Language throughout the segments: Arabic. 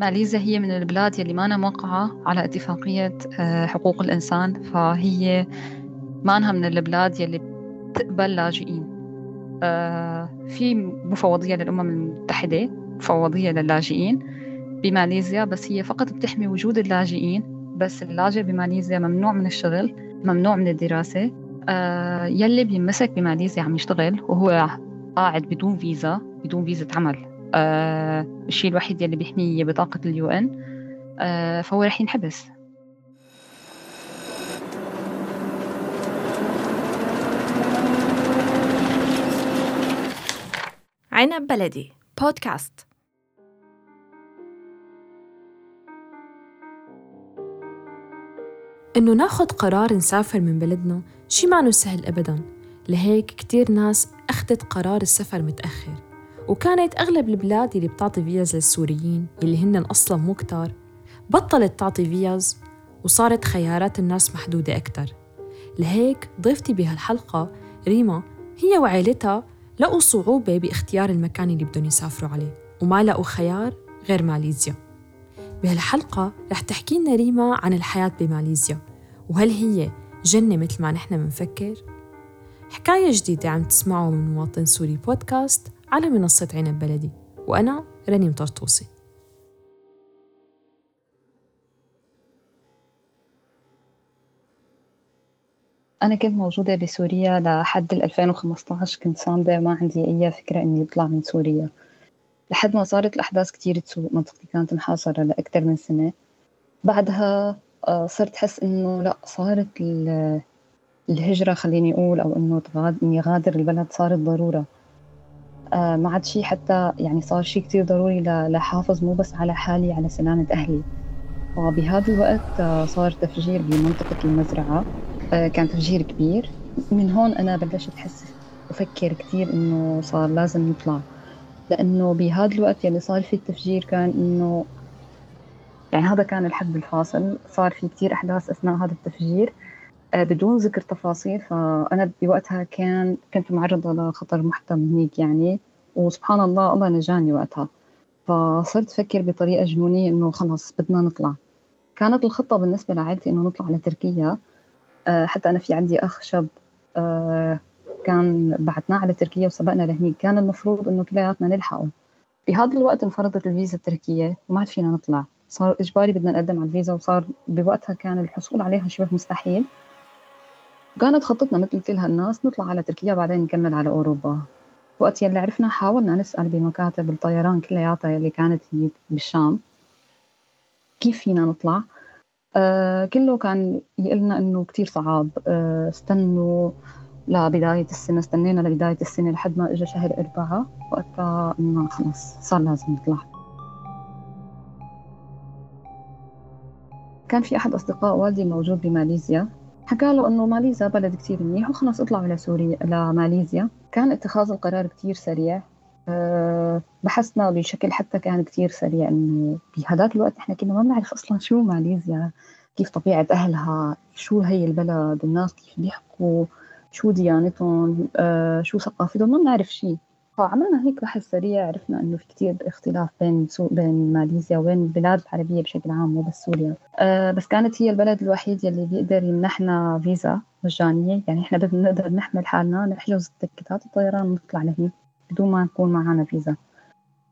ماليزيا هي من البلاد يلي مانا موقعة على اتفاقية آه، حقوق الإنسان فهي مانها من البلاد يلي بتقبل لاجئين. آه، في مفوضية للأمم المتحدة مفوضية للاجئين بماليزيا بس هي فقط بتحمي وجود اللاجئين بس اللاجئ بماليزيا ممنوع من الشغل ممنوع من الدراسة. آه، يلي بيمسك بماليزيا عم يشتغل وهو قاعد بدون فيزا بدون فيزا عمل. الشيء الوحيد يلي بيحميه بطاقة اليو إن آه فهو رح ينحبس. عنب بلدي بودكاست. إنه ناخد قرار نسافر من بلدنا شي ما سهل أبداً. لهيك كتير ناس أخدت قرار السفر متأخر. وكانت أغلب البلاد اللي بتعطي فيز للسوريين اللي هن أصلا مو كتار بطلت تعطي فيز وصارت خيارات الناس محدودة أكتر لهيك ضيفتي بهالحلقة ريما هي وعائلتها لقوا صعوبة باختيار المكان اللي بدهم يسافروا عليه وما لقوا خيار غير ماليزيا بهالحلقة رح تحكي لنا ريما عن الحياة بماليزيا وهل هي جنة مثل ما نحن منفكر؟ حكاية جديدة عم تسمعوا من مواطن سوري بودكاست على منصة عنب بلدي وأنا رنيم طرطوسي. أنا كنت موجودة بسوريا لحد 2015 كنت صامدة ما عندي أي فكرة إني أطلع من سوريا. لحد ما صارت الأحداث كتير تسوء منطقتي كانت محاصرة لأكثر من سنة. بعدها آه، صرت أحس إنه لأ صارت الهجرة خليني أقول أو إنه إني غادر البلد صارت ضرورة. ما عاد شيء حتى يعني صار شيء كتير ضروري لحافظ مو بس على حالي على سلامة أهلي. وبهذا الوقت آه، صار تفجير بمنطقة المزرعة. آه، كان تفجير كبير. من هون أنا بلشت أحس أفكر كتير إنه صار لازم نطلع لأنه بهذا الوقت يلي صار في التفجير كان إنه يعني هذا كان الحد الفاصل. صار في كتير أحداث أثناء هذا التفجير. بدون ذكر تفاصيل فأنا بوقتها كان كنت معرضة لخطر محتم هيك يعني وسبحان الله الله نجاني وقتها. فصرت أفكر بطريقة جنونية إنه خلص بدنا نطلع. كانت الخطة بالنسبة لعائلتي إنه نطلع لتركيا. آه، حتى أنا في عندي أخ شاب آه، كان بعثناه على تركيا وسبقنا لهنيك. كان المفروض إنه كلياتنا نلحقه. بهذا الوقت انفرضت الفيزا التركية وما عاد فينا نطلع. صار إجباري بدنا نقدم على الفيزا وصار بوقتها كان الحصول عليها شبه مستحيل. كانت خطتنا مثل كل هالناس نطلع على تركيا بعدين نكمل على أوروبا. وقت يلي عرفنا حاولنا نسأل بمكاتب الطيران كلياتها يلي كانت هي بالشام كيف فينا نطلع؟ آه كله كان يقلنا إنه كتير صعب. آه استنوا لبداية السنة استنينا لبداية السنة لحد ما إجا شهر أربعة. وقتها إنه خلص صار لازم نطلع. كان في أحد أصدقاء والدي موجود بماليزيا. حكى له إنه ماليزيا بلد كتير منيح وخلص اطلعوا لسوريا لماليزيا كان اتخاذ القرار كتير سريع. أه بحثنا بشكل حتى كان كتير سريع إنه بهذاك الوقت إحنا كنا ما بنعرف أصلا شو ماليزيا كيف طبيعة أهلها شو هي البلد الناس كيف بيحكوا شو ديانتهم أه شو ثقافتهم ما بنعرف شيء فعملنا هيك بحث سريع عرفنا إنه في كتير اختلاف بين سوق بين ماليزيا وبين البلاد العربية بشكل عام مو بس سوريا. أه بس كانت هي البلد الوحيد يلي بيقدر يمنحنا فيزا مجانيه يعني إحنا بدنا نقدر نحمل حالنا نحجز تكتات الطيران ونطلع لهنيك بدون ما نكون معنا فيزا.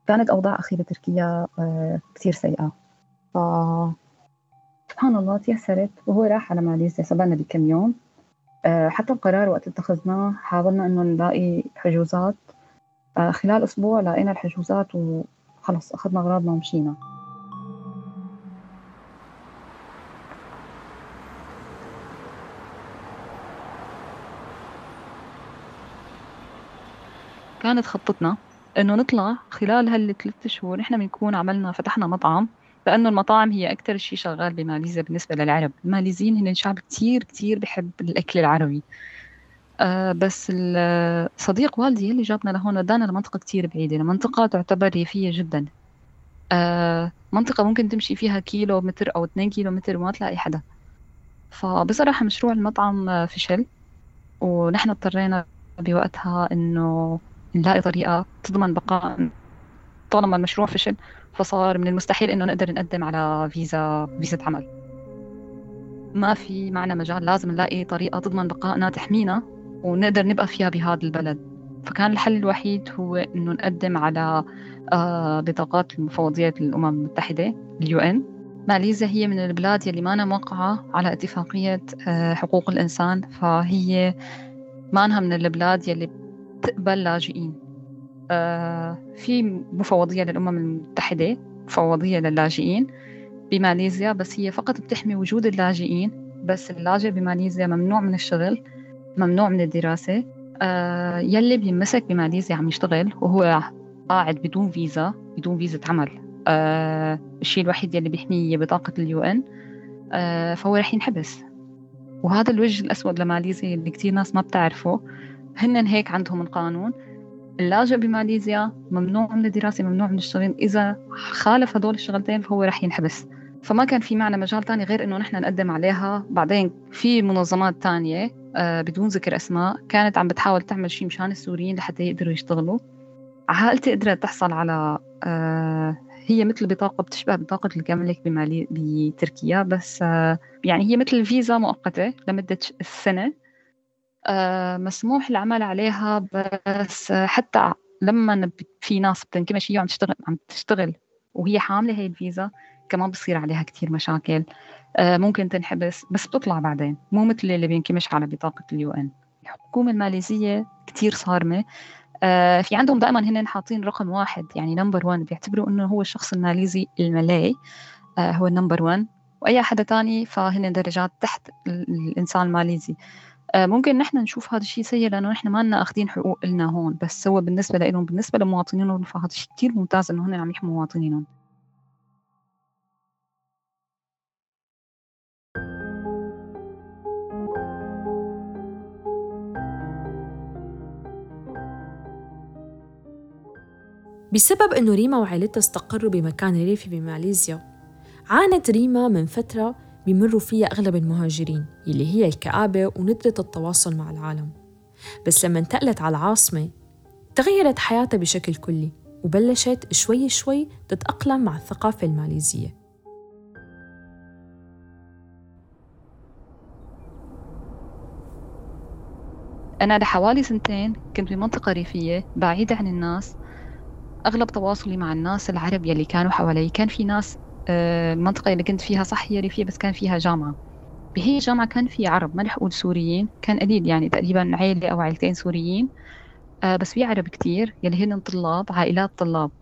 كانت أوضاع أخيرا تركيا أه كثير سيئة. ف سبحان الله تيسرت وهو راح على ماليزيا سبقنا بكم يوم. أه حتى القرار وقت اتخذناه حاولنا إنه نلاقي حجوزات آه، خلال أسبوع لقينا الحجوزات وخلص أخذنا أغراضنا ومشينا. كانت خطتنا إنه نطلع خلال هالثلاث شهور نحن بنكون عملنا فتحنا مطعم لأنه المطاعم هي أكثر شيء شغال بماليزيا بالنسبة للعرب. الماليزيين هن شعب كتير كتير بحب الأكل العربي. آه بس صديق والدي اللي جابنا لهون ودانا لمنطقة كتير بعيدة لمنطقة تعتبر ريفية جدا. آه منطقة ممكن تمشي فيها كيلو متر أو اثنين كيلو متر وما تلاقي حدا. فبصراحة مشروع المطعم فشل ونحن اضطرينا بوقتها إنه نلاقي طريقة تضمن بقاء طالما المشروع فشل فصار من المستحيل إنه نقدر نقدم على فيزا فيزا عمل. ما في معنا مجال لازم نلاقي طريقة تضمن بقائنا تحمينا ونقدر نبقى فيها بهذا البلد. فكان الحل الوحيد هو إنه نقدم على آه، بطاقات المفوضية للأمم المتحدة اليو إن. ماليزيا هي من البلاد يلي مانا موقعة على اتفاقية آه، حقوق الإنسان. فهي مانها من البلاد يلي بتقبل لاجئين. آه، في مفوضية للأمم المتحدة مفوضية للاجئين بماليزيا بس هي فقط بتحمي وجود اللاجئين بس اللاجئ بماليزيا ممنوع من الشغل. ممنوع من الدراسة. آه يلي بيمسك بماليزيا عم يشتغل وهو قاعد بدون فيزا بدون فيزا عمل. آه الشيء الوحيد يلي بيحميه بطاقة اليو إن. آه فهو رح ينحبس. وهذا الوجه الأسود لماليزيا اللي كتير ناس ما بتعرفه. هن هيك عندهم القانون. اللاجئ بماليزيا ممنوع من الدراسة ممنوع من الشغل. إذا خالف هدول الشغلتين فهو رح ينحبس. فما كان في معنا مجال تاني غير إنه نحن نقدم عليها. بعدين في منظمات تانية. بدون ذكر أسماء كانت عم بتحاول تعمل شيء مشان السوريين لحتى يقدروا يشتغلوا. عائلتي قدرت تحصل على آه، هي مثل بطاقة بتشبه بطاقة الجملك بمالي بتركيا بس آه، يعني هي مثل فيزا مؤقتة لمدة سنة. مسموح العمل عليها بس حتى لما في ناس بتنكمش هي عم تشتغل عم تشتغل وهي حاملة هي الفيزا كمان بصير عليها كتير مشاكل. آه، ممكن تنحبس بس بتطلع بعدين. مو مثل اللي بينكمش على بطاقة ال UN. الحكومة الماليزية كتير صارمة. آه، في عندهم دائما هن حاطين رقم واحد يعني number 1 بيعتبروا إنه هو الشخص الماليزي الملاي آه، هو النمبر 1 وأي حدا تاني فهن درجات تحت الإنسان الماليزي. ممكن نحن نشوف هذا الشيء سيء لأنه نحن ما لنا أخذين حقوق لنا هون. بس هو بالنسبة لهم بالنسبة لمواطنينهم فهذا الشيء كثير ممتاز إنه هن عم يحموا مواطنينهم. بسبب أنه ريما وعائلتها استقروا بمكان ريفي بماليزيا عانت ريما من فترة بيمروا فيها أغلب المهاجرين اللي هي الكآبة وندرة التواصل مع العالم. بس لما انتقلت على العاصمة تغيرت حياتها بشكل كلي وبلشت شوي شوي تتأقلم مع الثقافة الماليزية. أنا لحوالي سنتين كنت بمنطقة ريفية بعيدة عن الناس أغلب تواصلي مع الناس العرب يلي كانوا حوالي كان في ناس آه، المنطقة اللي كنت فيها صح هي ريفية بس كان فيها جامعة. بهي الجامعة كان في عرب ما رح أقول سوريين كان قليل يعني تقريبا عيلة أو عيلتين سوريين آه، بس في عرب كتير يلي هن طلاب عائلات طلاب.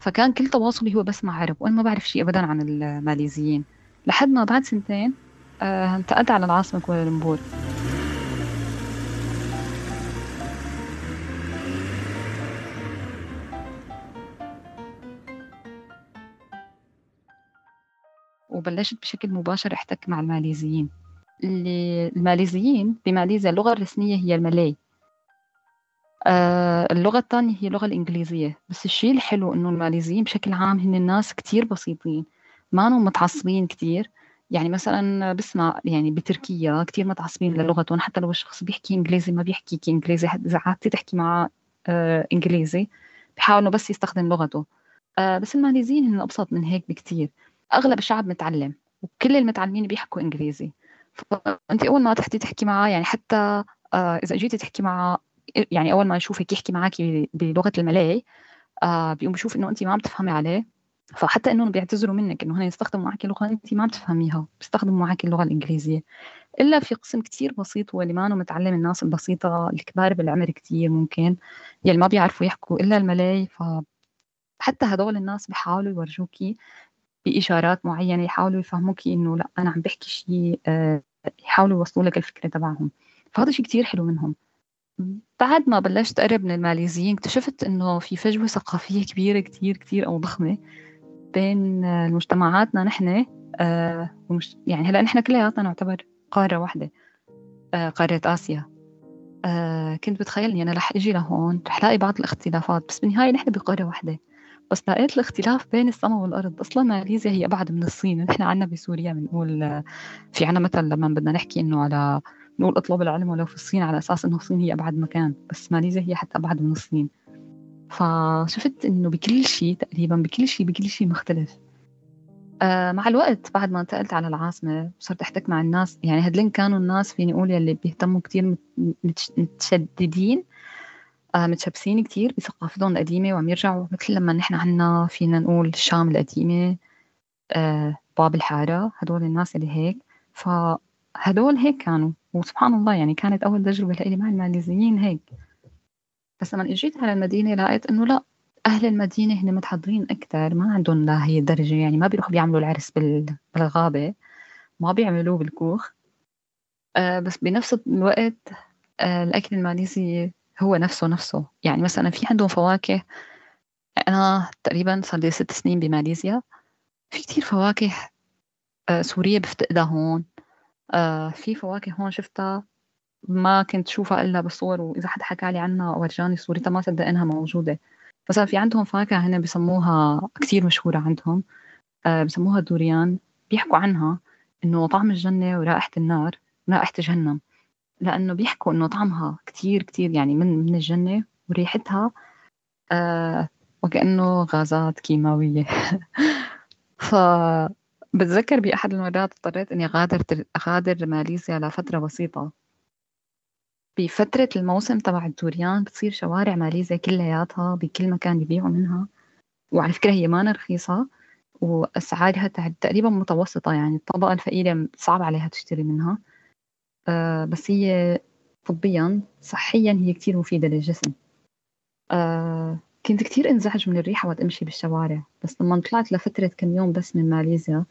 فكان كل تواصلي هو بس مع عرب وأنا ما بعرف شيء أبدا عن الماليزيين. لحد ما بعد سنتين آه، انتقلت على العاصمة كوالالمبور. وبلشت بشكل مباشر أحتك مع الماليزيين. اللي الماليزيين بماليزيا اللغة الرسمية هي المالاي آه اللغة الثانية هي اللغة الإنجليزية. بس الشيء الحلو إنه الماليزيين بشكل عام هن الناس كتير بسيطين. ما متعصبين كتير. يعني مثلا بسمع يعني بتركيا كتير متعصبين للغتهم. حتى لو الشخص بيحكي إنجليزي ما بيحكي إنجليزي إذا قعدتي تحكي معه آه إنجليزي بحاول إنه بس يستخدم لغته. آه بس الماليزيين هن أبسط من هيك بكتير. أغلب الشعب متعلم وكل المتعلمين بيحكوا إنجليزي. فأنت أول ما تحتي تحكي معاه يعني حتى آه إذا جيتي تحكي معاه يعني أول ما يشوفك يحكي معك بلغة الملاي آه بيقوم بيشوف إنه أنت ما عم تفهمي عليه. فحتى إنهم بيعتذروا منك إنه هن يستخدموا معك لغة أنت ما بتفهميها بيستخدموا معك اللغة الإنجليزية. إلا في قسم كتير بسيط هو اللي ما متعلم الناس البسيطة الكبار بالعمر كتير ممكن يلي ما بيعرفوا يحكوا إلا الملاي ف حتى هدول الناس بيحاولوا يورجوكي بإشارات معينة يحاولوا يفهموك إنه لأ أنا عم بحكي شيء آه، يحاولوا يوصلوا لك الفكرة تبعهم. فهذا شيء كتير حلو منهم. بعد ما بلشت أقرب من الماليزيين اكتشفت إنه في فجوة ثقافية كبيرة كتير كتير أو ضخمة بين مجتمعاتنا نحن آه، يعني هلأ نحن كلياتنا نعتبر قارة واحدة آه، قارة آسيا. كنت بتخيل إني أنا رح أجي لهون رح لاقي بعض الاختلافات بس بالنهاية نحن بقارة واحدة. بس لقيت الاختلاف بين السماء والأرض أصلا ماليزيا هي أبعد من الصين. نحن عنا بسوريا بنقول في عنا مثل لما بدنا نحكي إنه على نقول اطلب العلم ولو في الصين على أساس إنه الصين هي أبعد مكان بس ماليزيا هي حتى أبعد من الصين. فشفت إنه بكل شيء تقريبا بكل شيء بكل شيء مختلف. آه مع الوقت بعد ما انتقلت على العاصمة صرت أحتك مع الناس. يعني هدلين كانوا الناس فيني أقول يلي بيهتموا كتير متشددين. آه متشبسين كتير بثقافتهم القديمة وعم يرجعوا. مثل لما نحن عنا فينا نقول الشام القديمة آه باب الحارة هدول الناس اللي هيك. فهدول هيك كانوا. وسبحان الله يعني كانت أول تجربة لي مع الماليزيين هيك. بس لما إجيت على المدينة لقيت إنه لا أهل المدينة هن متحضرين أكثر ما عندهم لهي الدرجة. يعني ما بيروحوا بيعملوا العرس بالغابة ما بيعملوه بالكوخ. آه بس بنفس الوقت الأكل الماليزي هو نفسه نفسه. يعني مثلا في عندهم فواكه أنا تقريبا صار لي ست سنين بماليزيا. في كتير فواكه آه سورية بفتقدها هون. آه في فواكه هون شفتها ما كنت شوفها إلا بالصور وإذا حدا حكى لي عنها ورجاني صورتها ما صدق إنها موجودة. مثلا في عندهم فاكهة هنا بسموها كتير مشهورة عندهم. آه بسموها الدوريان بيحكوا عنها إنه طعم الجنة ورائحة النار رائحة جهنم. لأنه بيحكوا إنه طعمها كتير كتير يعني من من الجنة وريحتها آه وكأنه غازات كيماوية. ف بتذكر بأحد المرات اضطريت إني أغادر أغادر ماليزيا لفترة بسيطة. بفترة الموسم تبع الدوريان بتصير شوارع ماليزيا كلياتها بكل مكان بيبيعوا منها. وعلى فكرة هي مانا رخيصة وأسعارها تقريبا متوسطة يعني الطبقة الفقيرة صعب عليها تشتري منها. آه بس هي طبيا صحيا هي كتير مفيدة للجسم. آه كنت كتير انزعج من الريحة وقت أمشي بالشوارع بس لما طلعت لفترة كم يوم بس من ماليزيا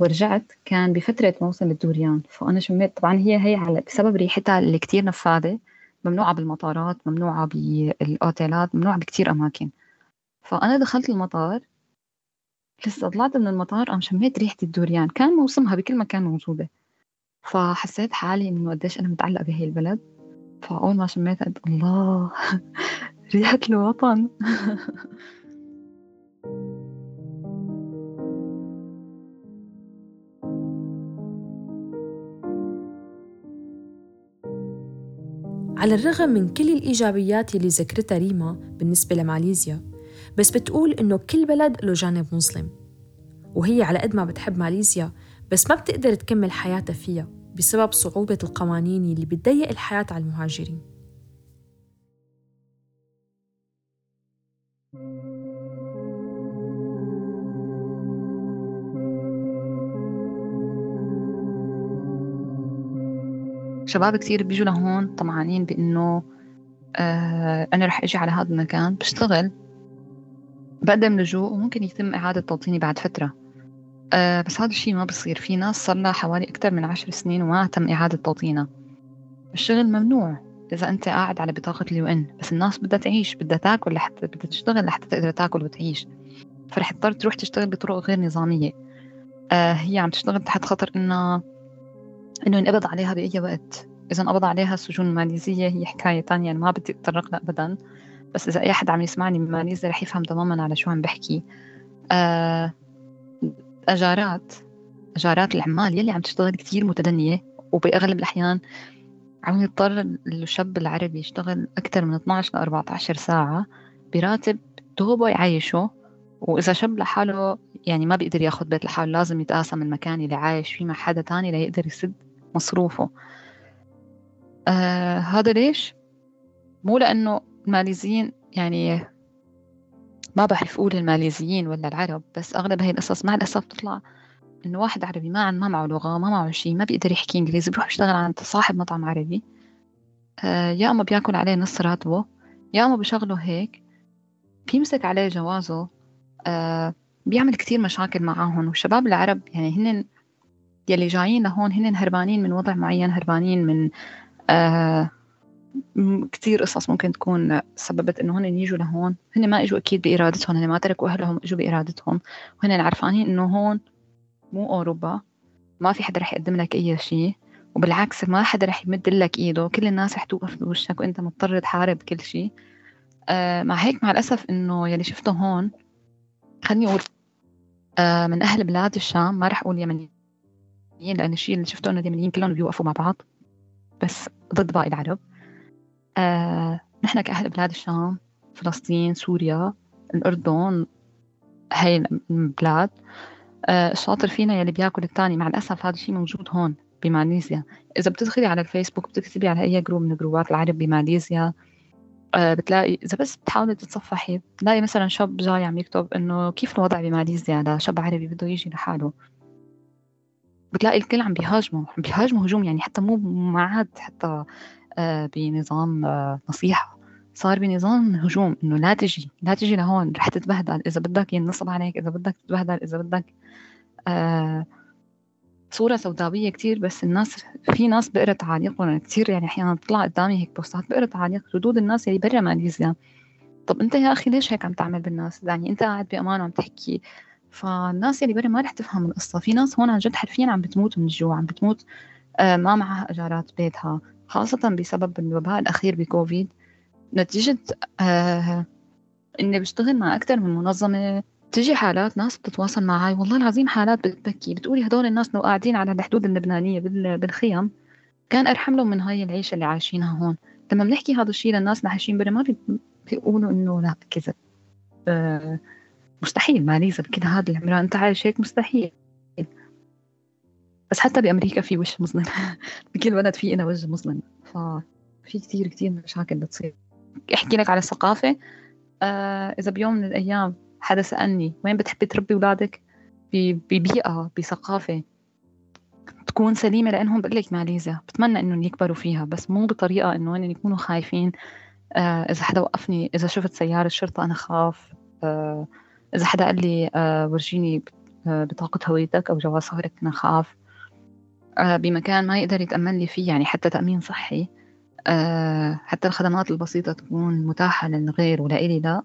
ورجعت كان بفترة موسم الدوريان. فأنا شميت طبعا هي هي على بسبب ريحتها اللي كتير نفاذة ممنوعة بالمطارات ممنوعة بالأوتيلات ممنوعة بكتير أماكن. فأنا دخلت المطار لسه طلعت من المطار قام شميت ريحة الدوريان. كان موسمها بكل مكان موجودة. فحسيت حالي إنه قديش أنا متعلقة بهي البلد. فأول ما شميتها قلت الله ريحة الوطن على الرغم من كل الإيجابيات اللي ذكرتها ريما بالنسبة لماليزيا بس بتقول إنه كل بلد له جانب مظلم. وهي على قد ما بتحب ماليزيا بس ما بتقدر تكمل حياتها فيها بسبب صعوبة القوانين اللي بتضيق الحياة على المهاجرين. شباب كتير بيجوا لهون طمعانين بإنه آه أنا رح أجي على هذا المكان بشتغل بقدم لجوء وممكن يتم إعادة توطيني بعد فترة. آه بس هذا الشيء ما بصير. في ناس صار لها حوالي أكثر من عشر سنين وما تم إعادة توطينها. الشغل ممنوع. إذا أنت قاعد على بطاقة اليو إن بس الناس بدها تعيش بدها تاكل لحتى بدها تشتغل لحتى تقدر تاكل وتعيش. فرح تضطر تروح تشتغل بطرق غير نظامية. آه هي عم تشتغل تحت خطر إنها إنه ينقبض عليها بأي وقت. إذا انقبض عليها السجون الماليزية هي حكاية تانية. يعني ما بدي أتطرق لها أبدا. بس إذا أي حد عم يسمعني من ماليزيا رح يفهم تماما على شو عم بحكي. آه أجارات أجارات العمال يلي عم تشتغل كتير متدنية وبأغلب الأحيان عم يضطر الشاب العربي يشتغل أكثر من 12 ل 14 ساعة براتب دوبه يعيشه وإذا شاب لحاله يعني ما بيقدر ياخذ بيت لحاله لازم يتقاسم المكان اللي عايش فيه مع حدا تاني ليقدر يسد مصروفه آه هذا ليش؟ مو لأنه الماليزيين يعني ما بعرف أقول الماليزيين ولا العرب بس أغلب هاي القصص مع الأسف تطلع إنه واحد عربي ما ما معه لغة ما معه شيء ما بيقدر يحكي إنجليزي بيروح يشتغل عند صاحب مطعم عربي. آه يا أما بياكل عليه نص راتبه يا أما بشغله هيك بيمسك عليه جوازه. آه بيعمل كتير مشاكل معاهم. والشباب العرب يعني هن يلي جايين لهون هن هربانين من وضع معين هربانين من آه كثير قصص ممكن تكون سببت إنه هن يجوا لهون. هن ما إجوا أكيد بإرادتهم هن ما تركوا أهلهم إجوا بإرادتهم. وهن عرفانين إنه هون مو أوروبا ما في حدا رح يقدم لك أي شيء. وبالعكس ما حدا رح يمد لك إيده. كل الناس رح توقف بوشك وأنت مضطر تحارب كل شيء. آه مع هيك مع الأسف إنه يلي شفته هون خليني أقول آه من أهل بلاد الشام ما رح أقول يمنيين لأن الشيء اللي شفته إنه اليمنيين كلهم بيوقفوا مع بعض بس ضد باقي العرب. آه نحن كأهل بلاد الشام فلسطين سوريا الأردن هاي البلاد آه، الشاطر فينا يلي بياكل الثاني مع الأسف هذا الشيء موجود هون بماليزيا. إذا بتدخلي على الفيسبوك بتكتبي على أي group من groupات العرب بماليزيا آه، بتلاقي إذا بس بتحاولي تتصفحي بتلاقي مثلا شاب جاي عم يكتب إنه كيف الوضع بماليزيا؟ لشاب عربي بده يجي لحاله. بتلاقي الكل عم بيهاجموا عم بيهاجموا هجوم يعني حتى مو ما عاد حتى بنظام نصيحة. صار بنظام هجوم إنه لا تجي لا تجي لهون رح تتبهدل. إذا بدك ينصب عليك إذا بدك تتبهدل إذا بدك آه صورة سوداوية كتير بس الناس في ناس بقرا تعاليقهم كتير. يعني أحيانا بتطلع قدامي هيك بوستات بقرا تعاليق ردود الناس اللي برا ماليزيا طب أنت يا أخي ليش هيك عم تعمل بالناس؟ يعني أنت قاعد بامان وعم تحكي. فالناس اللي برا ما رح تفهم القصة. في ناس هون عن جد حرفيا عم بتموت من الجوع عم بتموت آه ما معها اجارات بيتها. خاصة بسبب الوباء الأخير بكوفيد نتيجة آه إني بشتغل مع أكثر من منظمة تجي حالات ناس بتتواصل معي والله العظيم حالات بتبكي بتقولي هدول الناس لو قاعدين على الحدود اللبنانية بالخيم كان أرحم لهم من هاي العيشة اللي عايشينها هون. لما بنحكي هذا الشيء للناس اللي عايشين برا ما بيقولوا إنه لا كذب آه مستحيل ماليزا بكل هذا العمران. أنت عايش هيك مستحيل. بس حتى بأمريكا في وش مظلم. بكل بلد في إنا وجه مظلم. ففي كتير كتير مشاكل بتصير. أحكي لك على الثقافة آه إذا بيوم من الأيام حدا سألني وين بتحبي تربي أولادك؟ ببيئة بثقافة تكون سليمة لأنهم بقول لك ماليزيا. بتمنى إنهم يكبروا فيها بس مو بطريقة إنه يكونوا خايفين. آه إذا حدا وقفني إذا شفت سيارة شرطة أنا خاف. آه إذا حدا قال لي آه ورجيني آه، بطاقة هويتك أو جواز سفرك أنا خاف. بمكان ما يقدر يتأمن لي فيه يعني حتى تأمين صحي آه، حتى الخدمات البسيطة تكون متاحة للغير ولإلي لا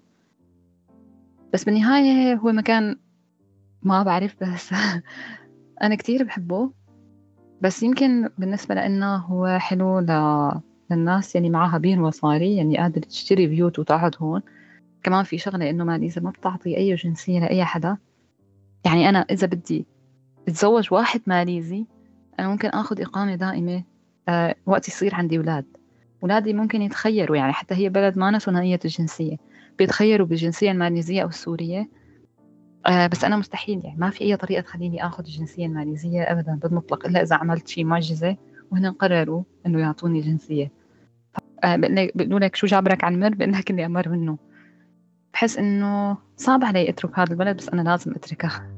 بس بالنهاية هو مكان ما بعرف بس أنا كتير بحبه بس يمكن بالنسبة لنا هو حلو. للناس يعني معاها بين مصاري يعني قادرة تشتري بيوت وتقعد هون كمان في شغلة إنه ماليزا ما بتعطي أي جنسية لأي حدا يعني أنا إذا بدي أتزوج واحد ماليزي أنا ممكن آخذ إقامة دائمة أه وقت يصير عندي أولاد. أولادي ممكن يتخيروا يعني حتى هي بلد ما ثنائية الجنسية. بيتخيروا بالجنسية الماليزية أو السورية آه بس أنا مستحيل يعني ما في أي طريقة تخليني آخذ الجنسية الماليزية أبدا بالمطلق. إلا إذا عملت شيء معجزة وهن قرروا إنه يعطوني جنسية. آه بيقولوا لك شو جابرك على المر؟ بقول لك اللي أمر منه. بحس إنه صعب علي أترك هذا البلد بس أنا لازم أتركه.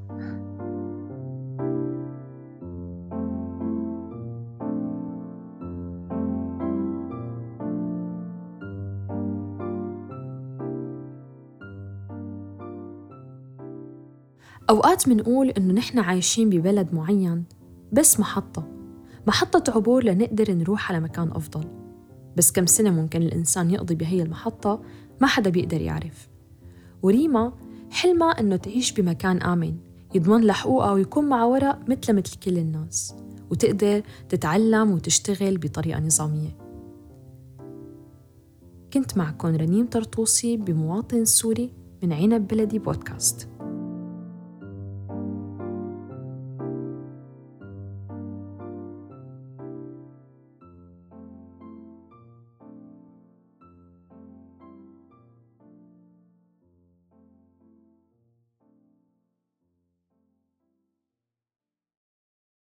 أوقات منقول إنه نحن عايشين ببلد معين بس محطة. محطة عبور لنقدر نروح على مكان أفضل. بس كم سنة ممكن الإنسان يقضي بهي المحطة؟ ما حدا بيقدر يعرف. وريما حلمها إنه تعيش بمكان آمن يضمن لها حقوقها ويكون معها ورق مثل مثل كل الناس. وتقدر تتعلم وتشتغل بطريقة نظامية. كنت معكم رنيم طرطوسي بمواطن سوري من عنب بلدي بودكاست.